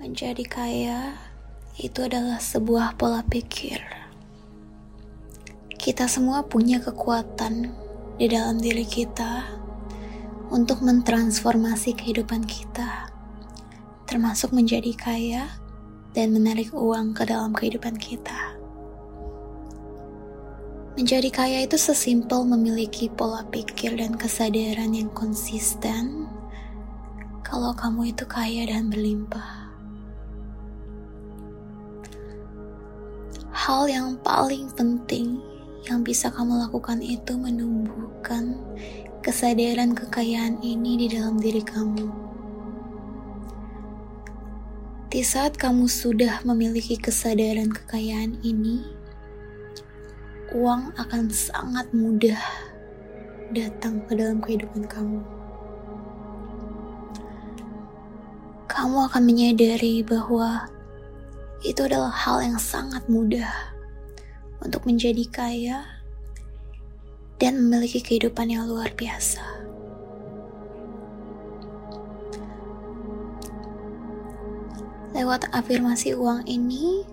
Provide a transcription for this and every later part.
Menjadi kaya itu adalah sebuah pola pikir. Kita semua punya kekuatan di dalam diri kita untuk mentransformasi kehidupan kita, termasuk menjadi kaya dan menarik uang ke dalam kehidupan kita. Menjadi kaya itu sesimpel memiliki pola pikir dan kesadaran yang konsisten. Kalau kamu itu kaya dan berlimpah. Hal yang paling penting yang bisa kamu lakukan itu menumbuhkan kesadaran kekayaan ini di dalam diri kamu. Di saat kamu sudah memiliki kesadaran kekayaan ini, uang akan sangat mudah datang ke dalam kehidupan kamu. Kamu akan menyadari bahwa itu adalah hal yang sangat mudah untuk menjadi kaya dan memiliki kehidupan yang luar biasa. Lewat afirmasi uang ini,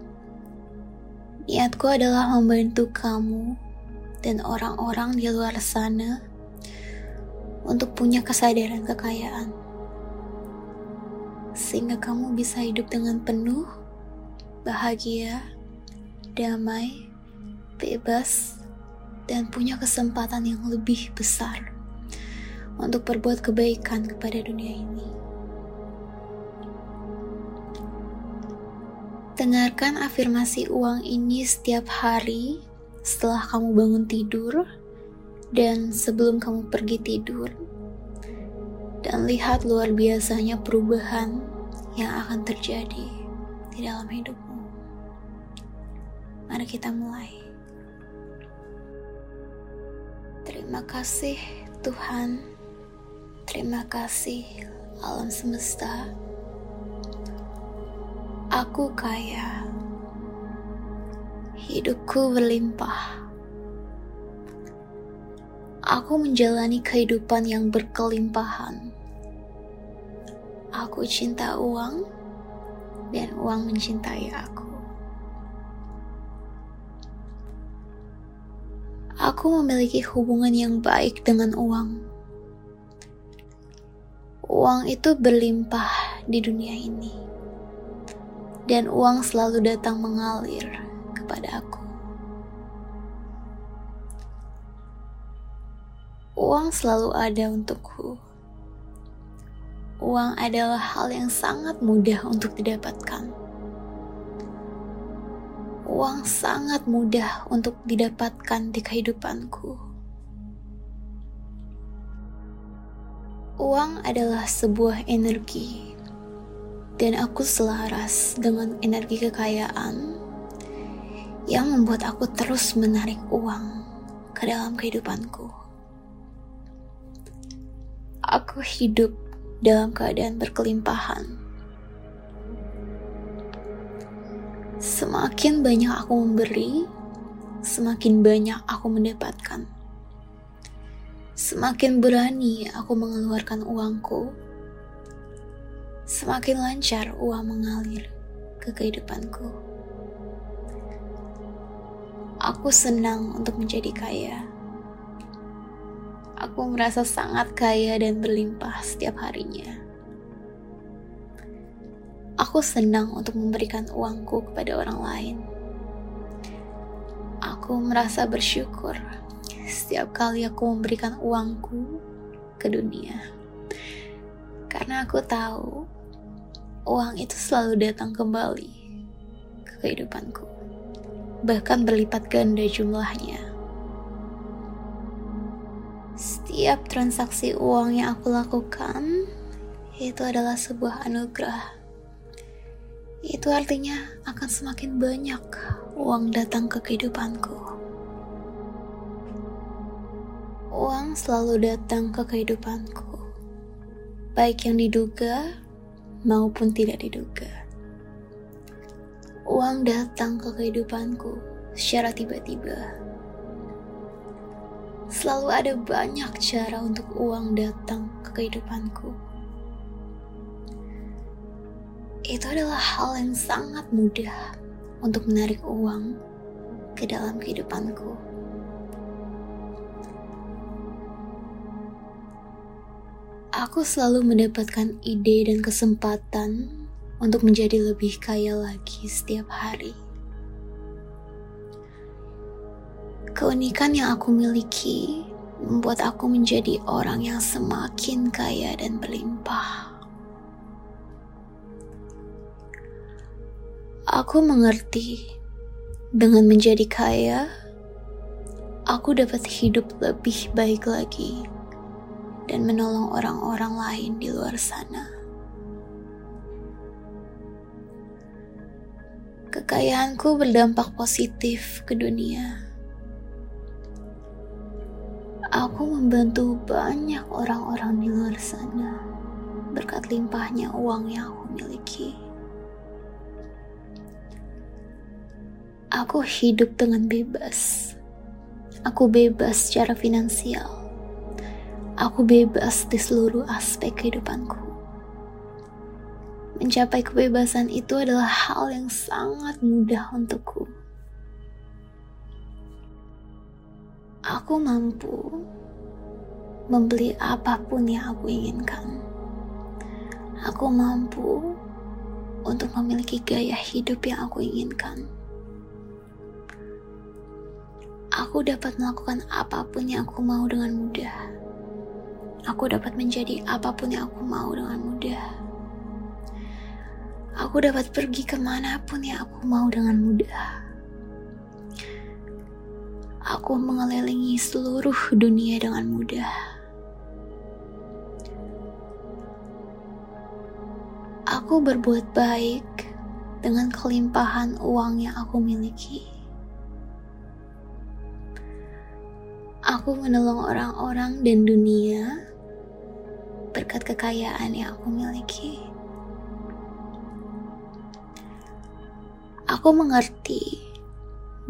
niatku adalah membantu kamu dan orang-orang di luar sana untuk punya kesadaran kekayaan, sehingga kamu bisa hidup dengan penuh bahagia, damai, bebas, dan punya kesempatan yang lebih besar untuk berbuat kebaikan kepada dunia ini. Dengarkan afirmasi uang ini setiap hari setelah kamu bangun tidur dan sebelum kamu pergi tidur. Dan lihat luar biasanya perubahan yang akan terjadi di dalam hidupmu. Mari kita mulai. Terima kasih Tuhan. Terima kasih alam semesta. Aku kaya. Hidupku berlimpah. Aku menjalani kehidupan yang berkelimpahan. Aku cinta uang dan uang mencintai aku. Aku memiliki hubungan yang baik dengan uang. Uang itu berlimpah di dunia ini, dan uang selalu datang mengalir kepada aku. Uang selalu ada untukku. Uang adalah hal yang sangat mudah untuk didapatkan uang sangat mudah untuk didapatkan di kehidupanku. Uang adalah sebuah energi, dan aku selaras dengan energi kekayaan yang membuat aku terus menarik uang ke dalam kehidupanku. Aku hidup dalam keadaan berkelimpahan Semakin banyak aku memberi, semakin banyak aku mendapatkan. Semakin berani aku mengeluarkan uangku, semakin lancar uang mengalir ke kehidupanku. Aku senang untuk menjadi kaya. Aku merasa sangat kaya dan berlimpah setiap harinya. Aku senang untuk memberikan uangku kepada orang lain. Aku merasa bersyukur setiap kali aku memberikan uangku ke dunia. Karena aku tahu uang itu selalu datang kembali ke kehidupanku. Bahkan berlipat ganda jumlahnya. Setiap transaksi uang yang aku lakukan itu adalah sebuah anugerah itu artinya akan semakin banyak uang datang ke kehidupanku. Uang selalu datang ke kehidupanku, baik yang diduga maupun tidak diduga. Uang datang ke kehidupanku secara tiba-tiba. Selalu ada banyak cara untuk uang datang ke kehidupanku itu adalah hal yang sangat mudah untuk menarik uang ke dalam kehidupanku. Aku selalu mendapatkan ide dan kesempatan untuk menjadi lebih kaya lagi setiap hari. Keunikan yang aku miliki membuat aku menjadi orang yang semakin kaya dan berlimpah. Aku mengerti dengan menjadi kaya, aku dapat hidup lebih baik lagi dan menolong orang-orang lain di luar sana. Kekayaanku berdampak positif ke dunia Aku membantu banyak orang-orang di luar sana berkat limpahnya uang yang aku miliki. Aku hidup dengan bebas. Aku bebas secara finansial. Aku bebas di seluruh aspek kehidupanku. Mencapai kebebasan itu adalah hal yang sangat mudah untukku. aku mampu membeli apa pun yang aku inginkan. Aku mampu untuk memiliki gaya hidup yang aku inginkan. Aku dapat melakukan apa pun yang aku mau dengan mudah. Aku dapat menjadi apa pun yang aku mau dengan mudah. Aku dapat pergi ke mana pun yang aku mau dengan mudah aku mengelilingi seluruh dunia dengan mudah. Aku berbuat baik dengan kelimpahan uang yang aku miliki. Aku menolong orang-orang dan dunia berkat kekayaan yang aku miliki. Aku mengerti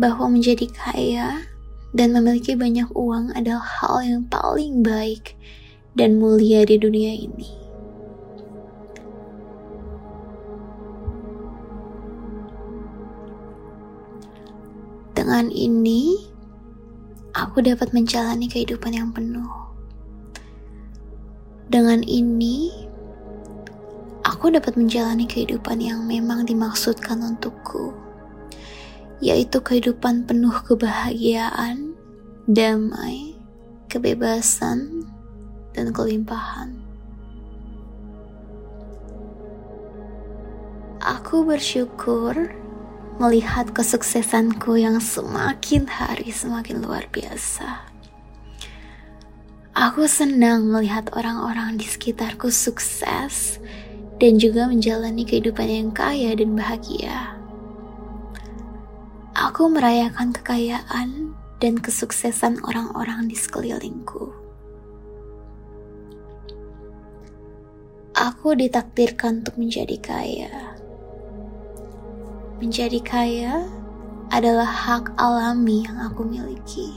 bahwa menjadi kaya dan memiliki banyak uang adalah hal yang paling baik dan mulia di dunia ini. Dengan ini, aku dapat menjalani kehidupan yang penuh. Dengan ini, aku dapat menjalani kehidupan yang memang dimaksudkan untukku yaitu kehidupan penuh kebahagiaan, damai, kebebasan, dan kelimpahan. Aku bersyukur melihat kesuksesanku yang semakin hari semakin luar biasa. Aku senang melihat orang-orang di sekitarku sukses dan juga menjalani kehidupan yang kaya dan bahagia. Aku merayakan kekayaan dan kesuksesan orang-orang di sekelilingku. Aku ditakdirkan untuk menjadi kaya. Menjadi kaya adalah hak alami yang aku miliki.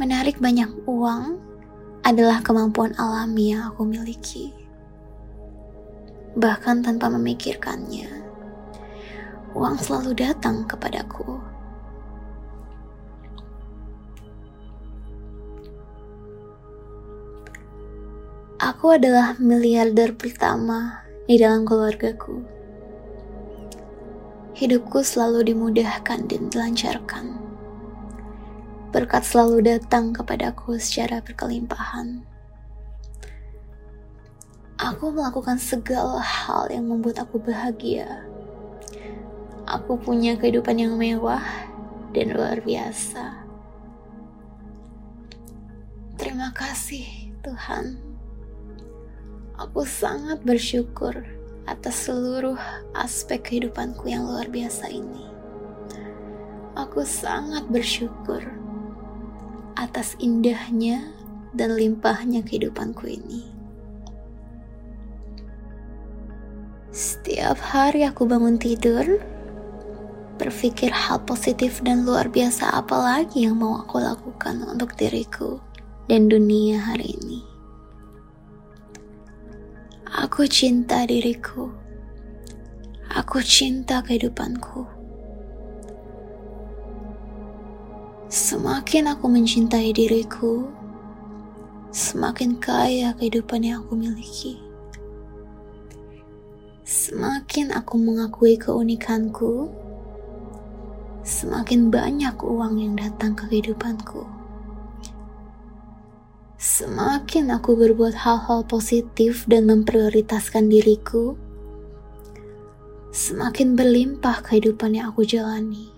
Menarik banyak uang adalah kemampuan alami yang aku miliki, bahkan tanpa memikirkannya uang selalu datang kepadaku. Aku adalah miliarder pertama di dalam keluargaku. Hidupku selalu dimudahkan dan dilancarkan. Berkat selalu datang kepadaku secara berkelimpahan. Aku melakukan segala hal yang membuat aku bahagia aku punya kehidupan yang mewah dan luar biasa. Terima kasih, Tuhan. Aku sangat bersyukur atas seluruh aspek kehidupanku yang luar biasa ini. Aku sangat bersyukur atas indahnya dan limpahnya kehidupanku ini. Setiap hari aku bangun tidur, berpikir hal positif dan luar biasa apa lagi yang mau aku lakukan untuk diriku dan dunia hari ini. Aku cinta diriku. Aku cinta kehidupanku. Semakin aku mencintai diriku, semakin kaya kehidupan yang aku miliki. Semakin aku mengakui keunikanku, semakin banyak uang yang datang ke kehidupanku. Semakin aku berbuat hal-hal positif dan memprioritaskan diriku, semakin berlimpah kehidupan yang aku jalani.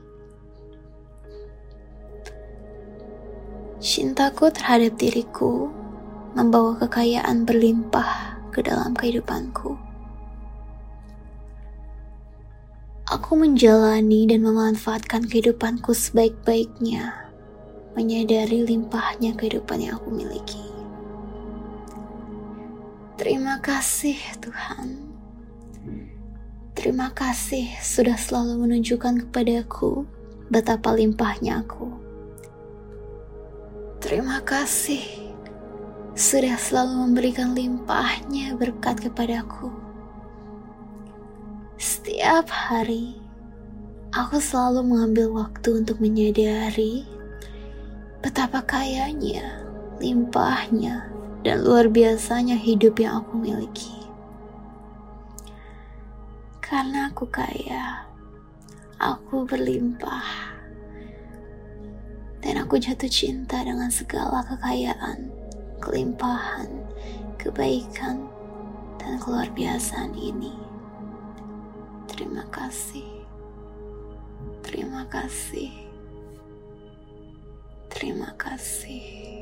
Cintaku terhadap diriku membawa kekayaan berlimpah ke dalam kehidupanku. Aku menjalani dan memanfaatkan kehidupanku sebaik-baiknya, menyadari limpahnya kehidupan yang aku miliki. Terima kasih, Tuhan. Terima kasih sudah selalu menunjukkan kepadaku betapa limpahnya aku. Terima kasih sudah selalu memberikan limpahnya berkat kepadaku. Setiap hari, aku selalu mengambil waktu untuk menyadari betapa kayanya, limpahnya, dan luar biasanya hidup yang aku miliki. Karena aku kaya, aku berlimpah, dan aku jatuh cinta dengan segala kekayaan, kelimpahan, kebaikan, dan keluar biasaan ini. Terima kasih. Terima kasih. Terima kasih.